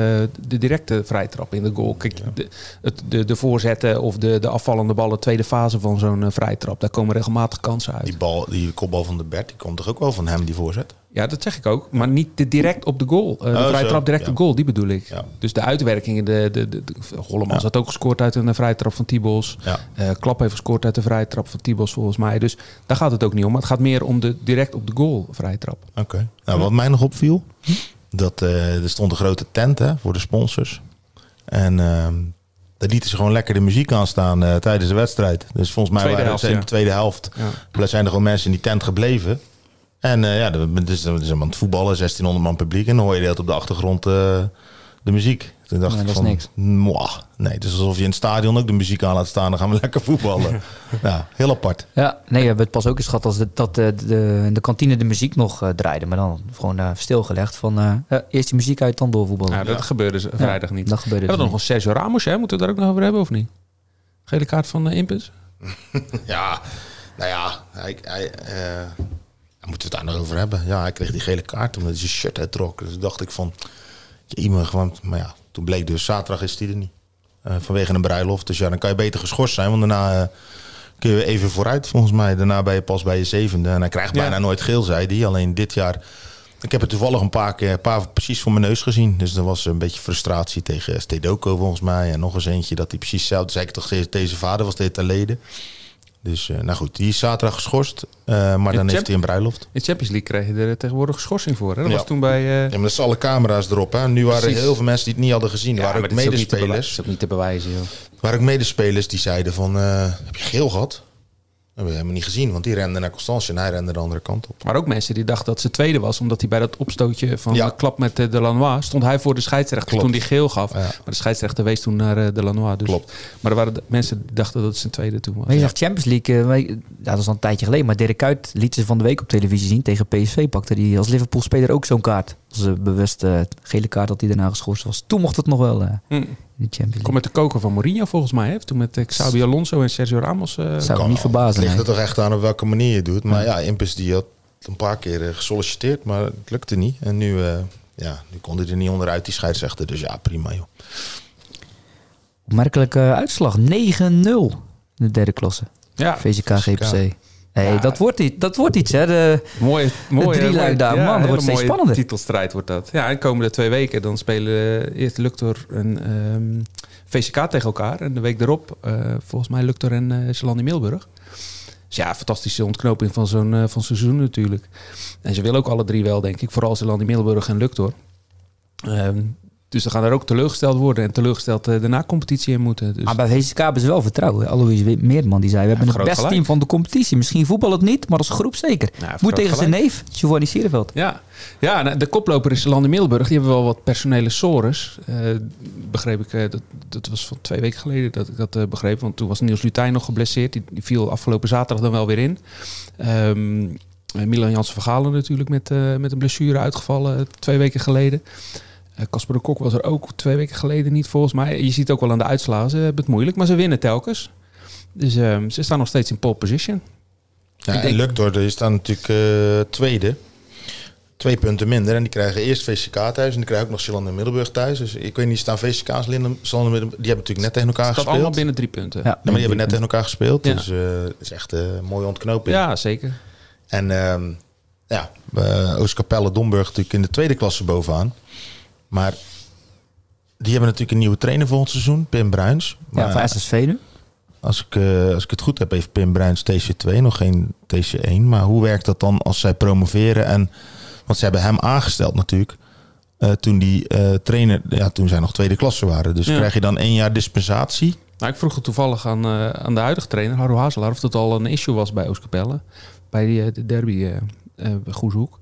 de directe vrije trap in de goal. Kijk, de, het, de, de voorzetten of de, de afvallende ballen, tweede fase van zo'n eh, vrije trap, daar komen regelmatig kansen uit. Die, bal, die kopbal van de Bert, die komt toch ook wel van hem, die voorzet? Ja, dat zeg ik ook. Maar niet de direct op de goal. Eh, de Oh, vrije zo, trap direct ja. op goal, die bedoel ik. Ja. Dus de uitwerkingen. De, de, de, de, Hollemans Ja. had ook gescoord uit een vrije trap van Tibos. Eh, Klap heeft gescoord uit de vrije trap van Tibos volgens mij. Dus daar gaat het ook niet om. Maar het gaat meer om de direct op de goal vrije trap. Oké. Nou, wat mij nog opviel, dat eh, er stond een grote tent hè, voor de sponsors. En ehm daar lieten ze gewoon lekker de muziek aan staan tijdens de wedstrijd. Dus volgens mij Tweede waren helft, zijn ja. de tweede helft. Ja. zijn er gewoon mensen in die tent gebleven. En eh, ja, dat is, dat is aan het voetballen, 1600 man publiek. En dan hoor je de hele tijd op de achtergrond eh, de muziek. Toen dacht Nee, ik dat is van, niks. mwah. Nee, het is alsof je in het stadion ook de muziek aan laat staan. Dan gaan we lekker voetballen. ja, heel apart. Ja, nee, we hebben het pas ook eens gehad als de, dat de, de, in de kantine de muziek nog eh, draaide. Maar dan gewoon eh, stilgelegd van eh, eh, eerst die muziek uit, dan doorvoetballen. Nou, dat gebeurde ze vrijdag niet. Dat gebeurde We hebben dus nog een Sergio Ramos, hè? Moeten we daar ook nog over hebben of niet? Gele kaart van uh, Impus? Ja, nou ja, hij, hij, eh, moeten we het daar nog over hebben. Ja, hij kreeg die gele kaart omdat hij zijn shirt uittrok. Dus dacht ik van, je iemand gewoon... Maar ja, toen bleek dus, zaterdag is hij er niet. Eh, vanwege een bruiloft. Dus ja, dan kan je beter geschorst zijn. Want daarna eh, kun je even vooruit, volgens mij. Daarna ben je pas bij je zevende. En hij krijgt Ja. bijna nooit geel, zei hij. Alleen dit jaar... Ik heb het toevallig een paar keer een paar precies voor mijn neus gezien. Dus er was een beetje frustratie tegen Stedoko volgens mij. En nog eens eentje dat hij precies hetzelfde zei. Ik toch, deze- deze vader was dit leden. Dus eh, nou goed, die is zaterdag geschorst. eh, maar dan heeft hij een bruiloft. In Champions League kreeg je er tegenwoordig schorsing voor. Hè? Dat Ja. was toen bij... eh, Ja, maar dat zijn alle camera's erop. Hè. Nu waren er heel veel mensen die het niet hadden gezien. Er ja, waren maar ook dit is ook niet te bewijzen. medespelers. is ook niet te bewijzen, joh. Er waren ook medespelers die zeiden van... eh, heb je geel gehad? Dat hebben we helemaal niet gezien. Want die rende naar Constance en hij rende de andere kant op. Maar ook mensen die dachten dat ze tweede was. Omdat hij bij dat opstootje van Ja. de klap met eh, de Lanois... stond hij voor de scheidsrechter Klopt. toen die geel gaf. Ja. Maar de scheidsrechter wees toen naar eh, de Lanois. Dus. Klopt. Maar er waren de- mensen die dachten dat het zijn tweede toen was. Maar je zegt Champions League, eh, dat is al een tijdje geleden. Maar Dirk Kuyt liet ze van de week op televisie zien. Tegen PSV pakte hij als Liverpool-speler ook zo'n kaart. Als een bewust eh, gele kaart dat hij daarna geschorst was. Toen mocht het nog wel Hm. De Champions Kom met de koker van Mourinho volgens mij. Hè? Toen met eh, Xabi Alonso en Sergio Ramos. eh, Zou me niet verbazen. Het ligt nee. er toch echt aan op welke manier je doet. Maar ja, Impus die had een paar keer eh, gesolliciteerd. Maar het lukte niet. En nu, eh, ja, nu kon hij er niet onderuit, die scheidsrechter. Dus ja, prima joh. Opmerkelijke uitslag. 9-0 in de derde klasse. ja, VCK GPC. Ja. dat, wordt, iets- dat wordt iets, hè? De, mooie, mooie daar, man, dat wordt steeds spannender. titelstrijd wordt dat. Ja, en de komende twee weken dan spelen eh, eerst Luctor en ehm, VCK tegen elkaar. En de week erop eh, volgens mij Luctor en uh, Zalandi Milburg. Dus ja, fantastische ontknoping van zo'n eh, van seizoen natuurlijk. En ze willen ook alle drie wel, denk ik. Vooral Zalandi Milburg en Luctor. Ehm, dus ze gaan er ook teleurgesteld worden en teleurgesteld eh, de na-competitie in moeten. Dus, Maar bij VCK hebben ze wel vertrouwen. Alois Meerman die zei, we hebben het beste gelijk. team van de competitie. Misschien voetbal het niet, maar als groep zeker. Ja, Moet tegen zijn neef, Giovanni Sierenveld. Ja, ja en de koploper is Lande Middelburg. Die hebben wel wat personele sores. Eh, begreep ik, eh, dat, dat was van twee weken geleden dat ik dat begreep. Want toen was Niels Lutijn nog geblesseerd. Die, die viel afgelopen zaterdag dan wel weer in. Ehm, eh, Milan Jansen Vergalen natuurlijk met, met een blessure uitgevallen twee weken geleden. Eh, Casper de Kok was er ook twee weken geleden niet volgens mij. Je ziet ook wel aan de uitslagen. Ze hebben het moeilijk, maar ze winnen telkens. Dus ehm, ze staan nog steeds in pole position. Ja, Ik denk- Luctor, die staan natuurlijk eh, tweede. Twee punten minder. En die krijgen eerst VCK thuis. En die krijgen ook nog Zeeland en Middelburg thuis. Dus ik weet niet, staan VCK's, en Middelburg... Die hebben natuurlijk net tegen elkaar gespeeld. allemaal binnen drie punten. Ja, Ja, maar die hebben net tegen elkaar gespeeld. Ja. Dus eh, het is echt een mooie ontknoping. Ja, zeker. En ehm, ja, uh, Oostkapelle, Domburg natuurlijk in de tweede klasse bovenaan. Maar die hebben natuurlijk een nieuwe trainer volgend seizoen, Pim Bruins. Maar Ja, van SSV nu. als, ik, eh, als ik het goed heb, heeft Pim Bruins TC2, nog geen TC1. Maar hoe werkt dat dan als zij promoveren? En, want ze hebben hem aangesteld natuurlijk. eh, toen die eh, trainer, ja, toen zij nog tweede klasse waren. Dus Ja. krijg je dan één jaar dispensatie. Nou, ik vroeg het toevallig aan, eh, aan de huidige trainer, Harro Hazelaar, of dat al een issue was bij Oostkapelle. Bij die, de derby eh eh, bij Goeshoek.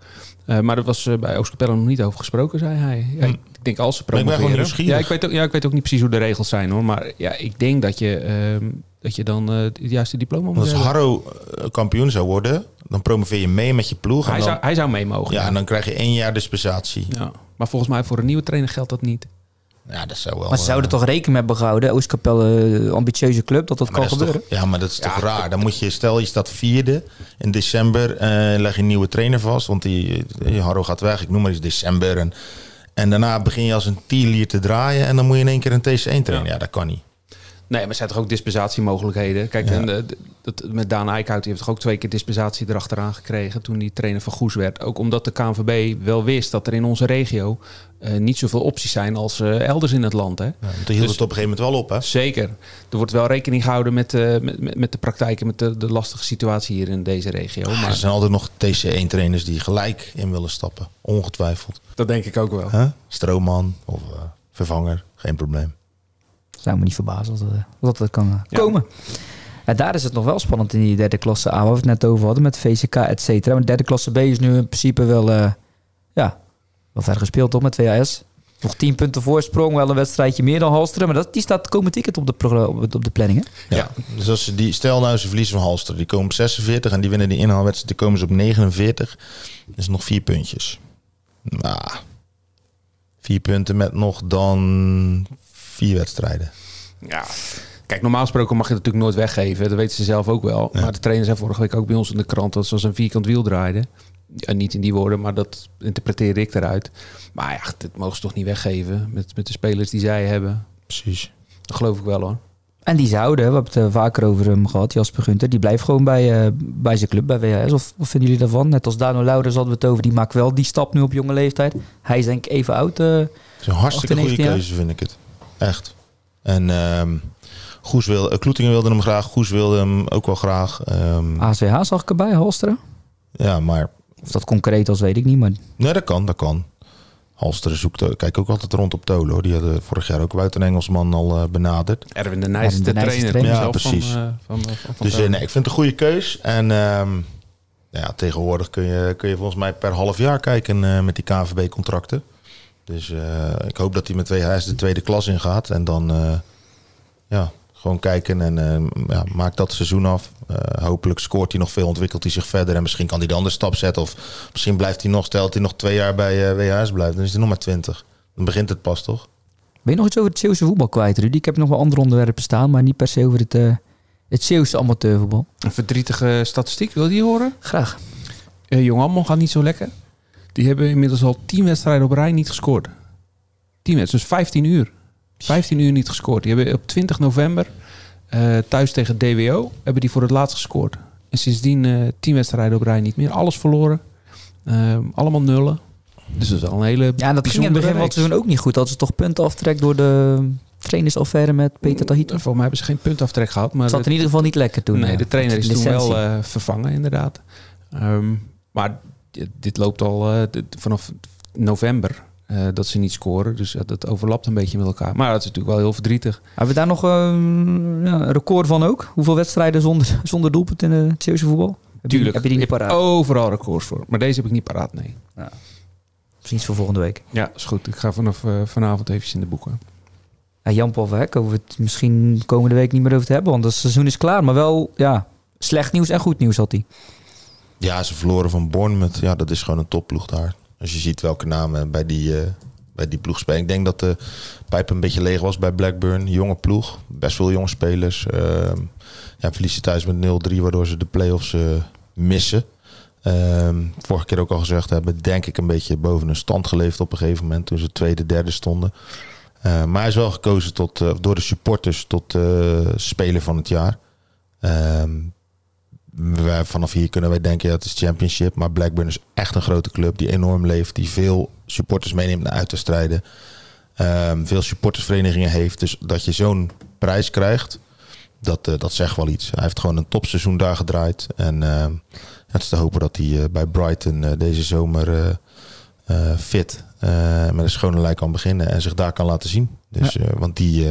Eh, maar dat was eh, bij Oostkapelle nog niet over gesproken, zei hij. Ja, Hm. ik denk als ze ik promoveren. nieuwsgierig. ja, ik weet ook, ja, ik weet ook niet precies hoe de regels zijn hoor. Maar ja, ik denk dat je, ehm, dat je dan eh, het juiste diploma moet als. Harro kampioen zou worden, dan promoveer je mee met je ploeg. En Hij dan, zou, hij zou mee mogen. ja, ja. en dan krijg je één jaar dispensatie. Ja. Maar volgens mij voor een nieuwe trainer geldt dat niet. Ja, dat zou wel... Maar ze zouden eh, toch rekening mee hebben gehouden, Oostkapelle, eh, ambitieuze club, dat dat kan dat is toch- gebeuren? ja, maar dat is toch raar. Dan moet je, stel je staat vierde in december, eh, leg je een nieuwe trainer vast. Want die, die Harro gaat weg, ik noem maar eens december. En, en daarna begin je als een tierlier te draaien en dan moet je in één keer een TC1 trainen. Ja, dat kan niet. Nee, maar er zijn toch ook dispensatiemogelijkheden. Kijk, Ja. en, eh, dat, met Daan Eickhout die heeft toch ook twee keer dispensatie erachteraan gekregen toen die trainer van Goes werd. Ook omdat de KNVB wel wist dat er in onze regio eh, niet zoveel opties zijn als eh, elders in het land. Hè? Ja, toen hield Dus- het op een gegeven moment wel op, hè? Zeker. Er wordt wel rekening gehouden met, eh, met, met, met de praktijk en met de, de lastige situatie hier in deze regio. Maar er zijn altijd nog TC1 trainers die gelijk in willen stappen. Ongetwijfeld. dat denk ik ook wel. Huh? Stroomman of eh, vervanger, geen probleem. Zou me niet verbazen als dat, eh, dat, dat kan eh, Ja. komen. En daar is het nog wel spannend in die derde klasse A, waar we het net over hadden, met VCK, et cetera. Maar de derde klasse B is nu in principe wel, eh, ja, wel ver gespeeld toch met VHS. Nog 10 punten voorsprong, wel een wedstrijdje meer dan Halsteren. Maar dat, die staat komend ticket op de, op, het- op de planning, hè? Ja. Dus als ze die, stel nou ze verliezen van Halster, die komen op 46 en die winnen die inhaalwedstrijd, die komen ze op 49. Dat is nog vier puntjes. Nou, vier punten met nog dan vier wedstrijden. Ja. Kijk, normaal gesproken mag je het natuurlijk nooit weggeven. Dat weten ze zelf ook wel. Ja. Maar de trainer zei vorige week ook bij ons in de krant dat ze als een vierkant wiel draaiden. Ja, niet in die woorden, maar dat interpreteer ik eruit. Maar ja, dat mogen ze toch niet weggeven met, met de spelers die zij hebben. Precies. Dat geloof ik wel hoor. En die zouden, we hebben het eh, vaker over hem gehad, Jasper Gunter, die blijft gewoon bij, eh, bij zijn club, bij WHS. Of wat vinden jullie daarvan? Net als Dano Lauders hadden we het over, die maakt wel die stap nu op jonge leeftijd. Hij is denk ik even oud. eh, Het is een hartstikke 18, goede 19 jaar. keuze, vind ik het. Echt. En ehm Goes wil, eh, Kloetingen wilde hem graag, Goes wilde hem ook wel graag. Ehm, ACH zag ik erbij, Halsteren. Ja, maar Of dat concreet was, weet ik niet. Maar nee, dat kan, dat kan. Halster zoekt, ook- kijk ook altijd rond op Tolen. Hoor. Die hadden vorig jaar ook buiten Engelsman al eh, benaderd. Erwin de Nijs de de trainer. Ja, precies. Van, eh, van, Dus eh, nee, ik vind het een goede keus. En ehm, ja, tegenwoordig kun je, kun je volgens mij per half jaar kijken eh, met die KNVB-contracten. Dus eh, ik hoop dat hij met WHS de tweede klas ingaat. En dan eh, ja, gewoon kijken en eh, ja, maakt dat seizoen af. Eh, hopelijk scoort hij nog veel, ontwikkelt hij zich verder. En misschien kan hij de andere stap zetten. Of misschien blijft hij nog, stelt hij nog twee jaar bij eh, WHS blijft. Dan is hij nog maar twintig. Dan begint het pas, toch? ben je nog iets over het Zeeuwse voetbal kwijt, Rudy? Ik heb nog wel andere onderwerpen staan, maar niet per se over het, eh het Zeeuwse amateurvoetbal. Een verdrietige statistiek, wil je die horen? Graag. Uh, Jong gaat niet zo lekker. Die hebben inmiddels al 10 wedstrijden op rij niet gescoord. 10 wedstrijden, dus 15 uur. 15 uur niet gescoord. Die hebben op 20 november eh, thuis tegen DWO hebben die voor het laatst gescoord. En sindsdien 10 wedstrijden op rij niet meer. Alles verloren. Eh, allemaal nullen. Dus dat is wel een hele Ja, en dat ging in het begin van het seizoen ook niet goed. Dat ze toch punten aftrekt door de trainersaffaire met Peter Tahito. Volgens mij hebben ze geen puntaftrek gehad. Maar Het zat in ieder geval niet lekker toen. Nee, eh, de trainer is toen wel vervangen, inderdaad. Ehm, maar dit, loopt al eh, dit- vanaf november eh, dat ze niet scoren. Dus ja, dat overlapt een beetje met elkaar. Maar dat is natuurlijk wel heel verdrietig. Hebben we daar nog ehm, ja, een record van ook? Hoeveel wedstrijden zonder, zonder doelpunt in het Zeeuwse voetbal? Heb je- Tuurlijk. Heb je die niet paraat? Overal records voor. Maar deze heb ik niet paraat, nee. Misschien iets voor volgende week. Ja, is goed. Ik ga vanaf eh, vanavond even in de boeken. Ja, Jan-Paul Verhek, over het misschien komende week niet meer over te hebben. Want het seizoen is klaar. Maar wel, ja, slecht nieuws en goed nieuws had hij. Ja, ze verloren van Bournemouth. Ja, dat is gewoon een topploeg daar. Als je ziet welke namen bij die, eh, bij die ploeg spelen. Ik denk dat de pijp een beetje leeg was bij Blackburn. Jonge ploeg, best veel jonge spelers. Ehm ja, verliezen thuis met 0-3, waardoor ze de play-offs eh, missen. Ehm, vorige keer ook al gezegd hebben, denk ik een beetje boven hun stand geleefd op een gegeven moment. Toen ze tweede, derde stonden. Eh, maar hij is wel gekozen tot, eh, door de supporters tot speler van het jaar. Ehm, wij, vanaf hier kunnen wij denken, ja, het is championship. Maar Blackburn is echt een grote club die enorm leeft. Die veel supporters meeneemt naar uitwedstrijden. Ehm veel supportersverenigingen heeft. Dus dat je zo'n prijs krijgt, dat, eh, dat zegt wel iets. Hij heeft gewoon een topseizoen daar gedraaid. En ehm, het is te hopen dat hij eh, bij Brighton eh, deze zomer fit met een schone lijn kan beginnen en zich daar kan laten zien. Dus, want die,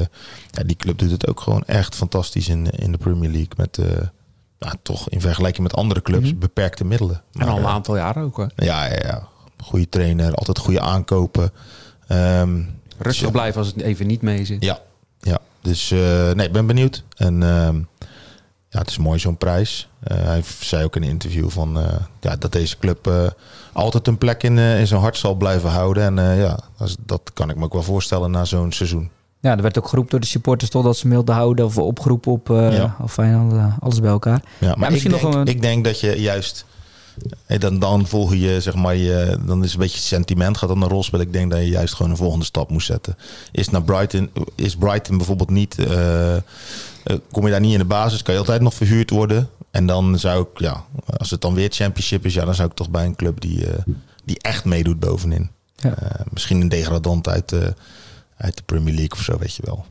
ja, die club doet het ook gewoon echt fantastisch in, in de Premier League. Met nou, toch in vergelijking met andere clubs Mhm. beperkte middelen. En al een eh, aantal jaren ook. Hè. ja, ja, ja, goede trainer, altijd goede aankopen. Ehm, Rustig blijven als het even niet mee zit. ja, ja. Dus eh, nee, ik ben benieuwd. En ehm, ja, het is mooi zo'n prijs. Eh, hij zei ook in een interview van, eh, ja, dat deze club eh, altijd een plek in, eh, in zijn hart zal blijven houden. En eh, ja, dat kan ik me ook wel voorstellen na zo'n seizoen. Ja, er werd ook geroepen door de supporters toch dat ze wilden houden. Of opgeroepen op eh Ja. of fijn, alles, alles bij elkaar. Ja, maar ik, misschien denk, nog een- ik denk dat je juist... eh, Dan, dan volg je, zeg maar, je, dan is een beetje sentiment gaat dan een rol spelen. Ik denk dat je juist gewoon een volgende stap moest zetten. Is naar Brighton, is Brighton bijvoorbeeld niet, eh, eh, kom je daar niet in de basis, kan je altijd nog verhuurd worden. En dan zou ik, ja, als het dan weer championship is, ja, dan zou ik toch bij een club die, eh, die echt meedoet bovenin. Ja. Eh, misschien een degradant uit, uit de Premier League of zo, weet je wel.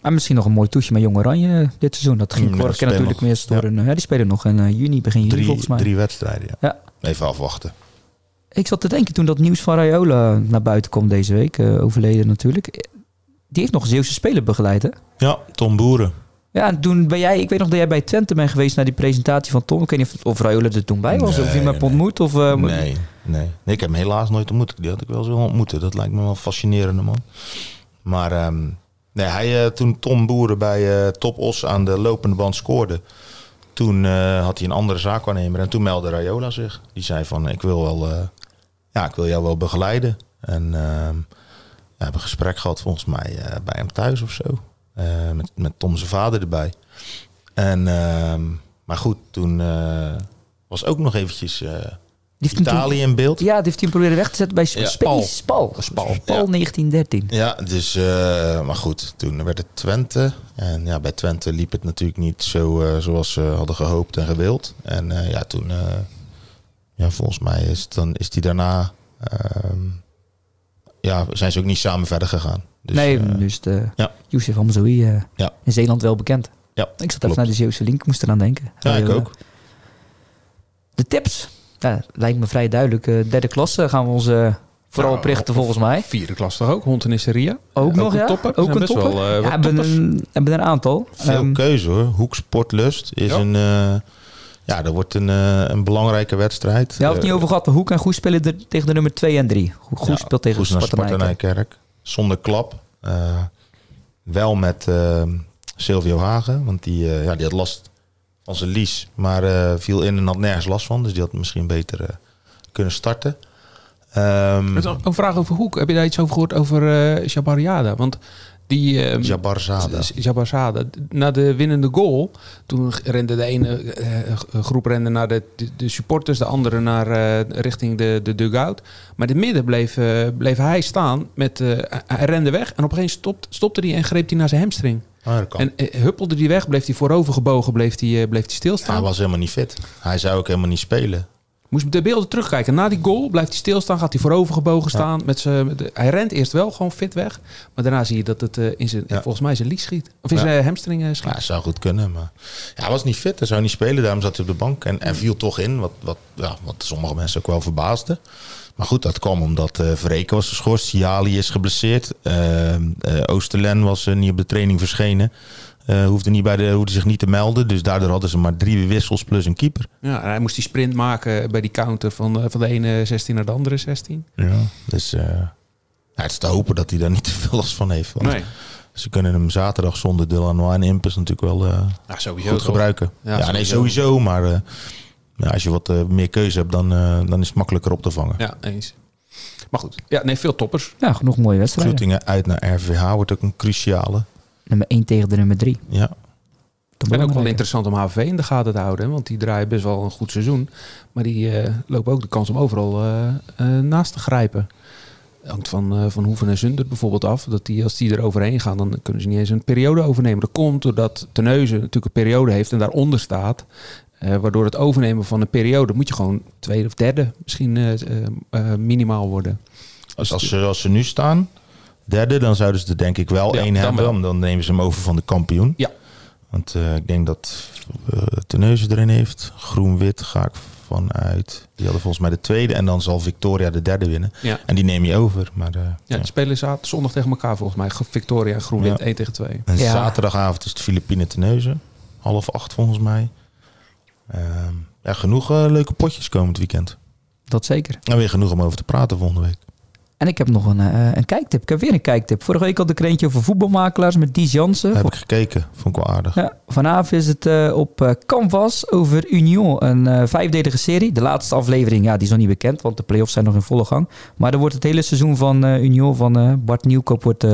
Maar misschien nog een mooi toetje met Jong Oranje eh, dit seizoen. Dat ging keer natuurlijk meer door een... Ja, die spelen nog in eh, juni, begin juni Drie, volgens mij. drie wedstrijden, ja. Ja. Even afwachten. Ik zat te denken toen dat nieuws van Raiola naar buiten kwam deze week. eh, overleden natuurlijk. Die heeft nog een Zeeuwse speler begeleid, hè? Ja, Tom Boeren. Ja, en toen ben jij... Ik weet nog dat jij bij Twente bent geweest naar die presentatie van Tom. Ik weet niet of, of Raiola er toen bij was. of je hem hebt nee. ontmoet. Of, eh, nee, nee, nee. Ik heb hem helaas nooit ontmoet. Die had ik wel zo ontmoeten. Dat lijkt me wel fascinerende man. Maar ehm, nee, hij, eh, toen Tom Boeren bij eh, Top Os aan de lopende band scoorde... toen eh, had hij een andere zaakwaarnemer. En toen meldde Rayola zich. Die zei van, ik wil, wel, ja, ik wil jou wel begeleiden. En ehm, we hebben een gesprek gehad volgens mij bij hem thuis of zo. Met, met Tom zijn vader erbij. En, ehm, maar goed, toen was ook nog eventjes... heeft Italië in beeld. Ja, die heeft hij proberen weg te zetten bij Sp- Ja, Spal. Spal. Spal, Spal ja. 1913. Ja, dus, eh, maar goed, toen werd het Twente. En ja, bij Twente liep het natuurlijk niet zo eh, zoals ze hadden gehoopt en gewild. En eh, ja, toen, ja, volgens mij is, het dan, is die daarna, ehm, ja, zijn ze ook niet samen verder gegaan. Dus, nee, dus de ja. Youssef Hamzoui Ja. in Zeeland wel bekend. ja, Ik zat even naar de Zeeuwse link, moest eraan denken. Ja, ik ook. De tips. Ja, lijkt me vrij duidelijk. Eh, derde klasse gaan we ons eh, vooral Nou, op richten volgens mij. Vierde klas toch ook? Hond en Isseria. Ook nog, een ja? topper. Ook een topper? Wel, eh, ja, wat hebben een, hebben er een aantal. Veel Ehm, keuze hoor. Hoek Sportlust is Ja. een, eh, ja, dat wordt een, een belangrijke wedstrijd. ja, het niet over gehad. Hoek en Goes spelen er tegen de nummer 2 en 3. Goes Ja, speelt tegen Goes naar Sparta Sparta Nijkerk. Nijkerk. Zonder klap. Eh, wel met eh, Silvio Hagen. Want die, ja, die had last van zijn lies. Maar eh, viel in en had nergens last van. Dus die had misschien beter eh, kunnen starten. Ehm Een een vraag over Hoek. Heb je daar iets over gehoord over eh Jabariada? Want die... ehm, Jabbar Zada. Z- Jabbar Zada. Na de winnende goal, toen rende de ene groep rende naar de, de, de supporters, de andere naar richting de, de dugout. Maar in het midden bleef, bleef hij staan. Met, hij- rende weg en opeens stopt, stopte hij en greep hij naar zijn hamstring. Ah. En eh, huppelde hij weg, bleef hij voorover gebogen, bleef hij, eh, bleef hij stilstaan. hij was helemaal niet fit. Hij zou ook helemaal niet spelen. Moest de beelden terugkijken. Na die goal blijft hij stilstaan, gaat hij voorover gebogen staan. Met zijn, hij rent eerst wel gewoon fit weg. Maar daarna zie je dat het eh, in zijn, Ja. volgens mij zijn lies schiet. Of in Ja. zijn hamstring schiet. Ja, zou goed kunnen. Maar ja, hij was niet fit. Hij zou niet spelen. Daarom zat hij op de bank. En, en viel toch in. Wat, wat, ja, wat sommige mensen ook wel verbaasde. Maar goed, dat kwam omdat eh Verreken was geschorst. Siali is geblesseerd. eh, eh, Oosterlen was niet op de training verschenen. Eh, hoefde, niet bij de, hoefde zich niet te melden. Dus daardoor hadden ze maar drie wissels plus een keeper. Ja, hij moest die sprint maken bij die counter van, van de ene 16 naar de andere 16. Ja. Dus ja, het is te hopen dat hij daar niet te veel last van heeft. Want ze kunnen hem zaterdag zonder Delanois en Impus natuurlijk wel Ja, sowieso. goed gebruiken. Ja, Ja, nee, sowieso. Maar ja, als je wat eh, meer keuze hebt, dan, eh, dan is het makkelijker op te vangen. Ja, eens. Maar goed, ja, nee, veel toppers. Ja, genoeg mooie wedstrijden. Groetingen uit naar RVH wordt ook een cruciale. Nummer 1 tegen de nummer 3. Ja, En ook wel interessant om HV in de gaten te houden. Want die draaien best wel een goed seizoen. Maar die eh, lopen ook de kans om overal naast te grijpen. Hangt van, eh, van Hoeven en Zundert bijvoorbeeld af. Dat die, als die er overheen gaan, dan kunnen ze niet eens een periode overnemen. Dat komt doordat Teneuzen natuurlijk een periode heeft en daaronder staat. Eh, waardoor het overnemen van een periode moet je gewoon tweede of derde misschien eh, eh, minimaal worden. als, als, ze, als ze nu staan, derde, dan zouden ze er denk ik wel Ja, één dan hebben. wel. Dan nemen ze hem over van de kampioen. Ja. Want eh, ik denk dat uh, Teneuzen erin heeft. Groen-wit ga ik vanuit... Die hadden volgens mij de tweede en dan zal Victoria de derde winnen. Ja. En die neem je over. Maar eh, Ja, ja. die spelen zaterdag, zondag tegen elkaar volgens mij. Victoria en GroenLint Ja. 1 tegen 2. En Ja. zaterdagavond is het Filipijnen Teneuzen. Half acht volgens mij. Ehm, ja, genoeg eh, leuke potjes komend weekend. Dat zeker. En weer genoeg om over te praten volgende week. En ik heb nog een, eh, een kijktip. Ik heb weer een kijktip. Vorige week had ik er eentje over voetbalmakelaars met Dies Jansen. Heb ik gekeken. Vond ik wel aardig. Ja, vanavond is het eh, op Canvas over Union, een vijfdelige serie. De laatste aflevering, ja, die is nog niet bekend, want de play-offs zijn nog in volle gang. Maar er wordt het hele seizoen van Union van Bart Nieuwkoop wordt,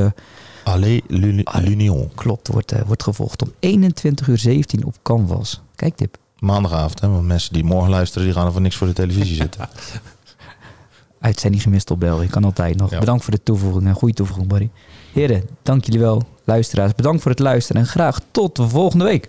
Allez. l'Union. klopt, wordt, wordt gevolgd om 21 uur 17 op Canvas. Kijktip. Maandagavond, hè? Want mensen die morgen luisteren, die gaan er voor niks voor de televisie zitten. Uitzending gemist op België, kan altijd nog. Ja. Bedankt voor de toevoeging, een goede toevoeging, Barry. Heren, dank jullie wel. Luisteraars, bedankt voor het luisteren en graag tot de volgende week.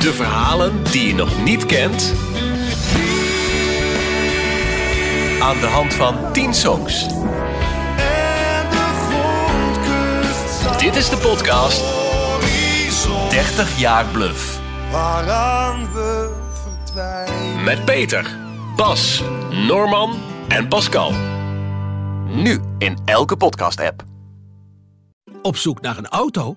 De verhalen die je nog niet kent. Aan de hand van 10 songs. Dit is de podcast 30 jaar bluff. Met Peter, Bas, Norman en Pascal. Nu in elke podcast-app. Op zoek naar een auto?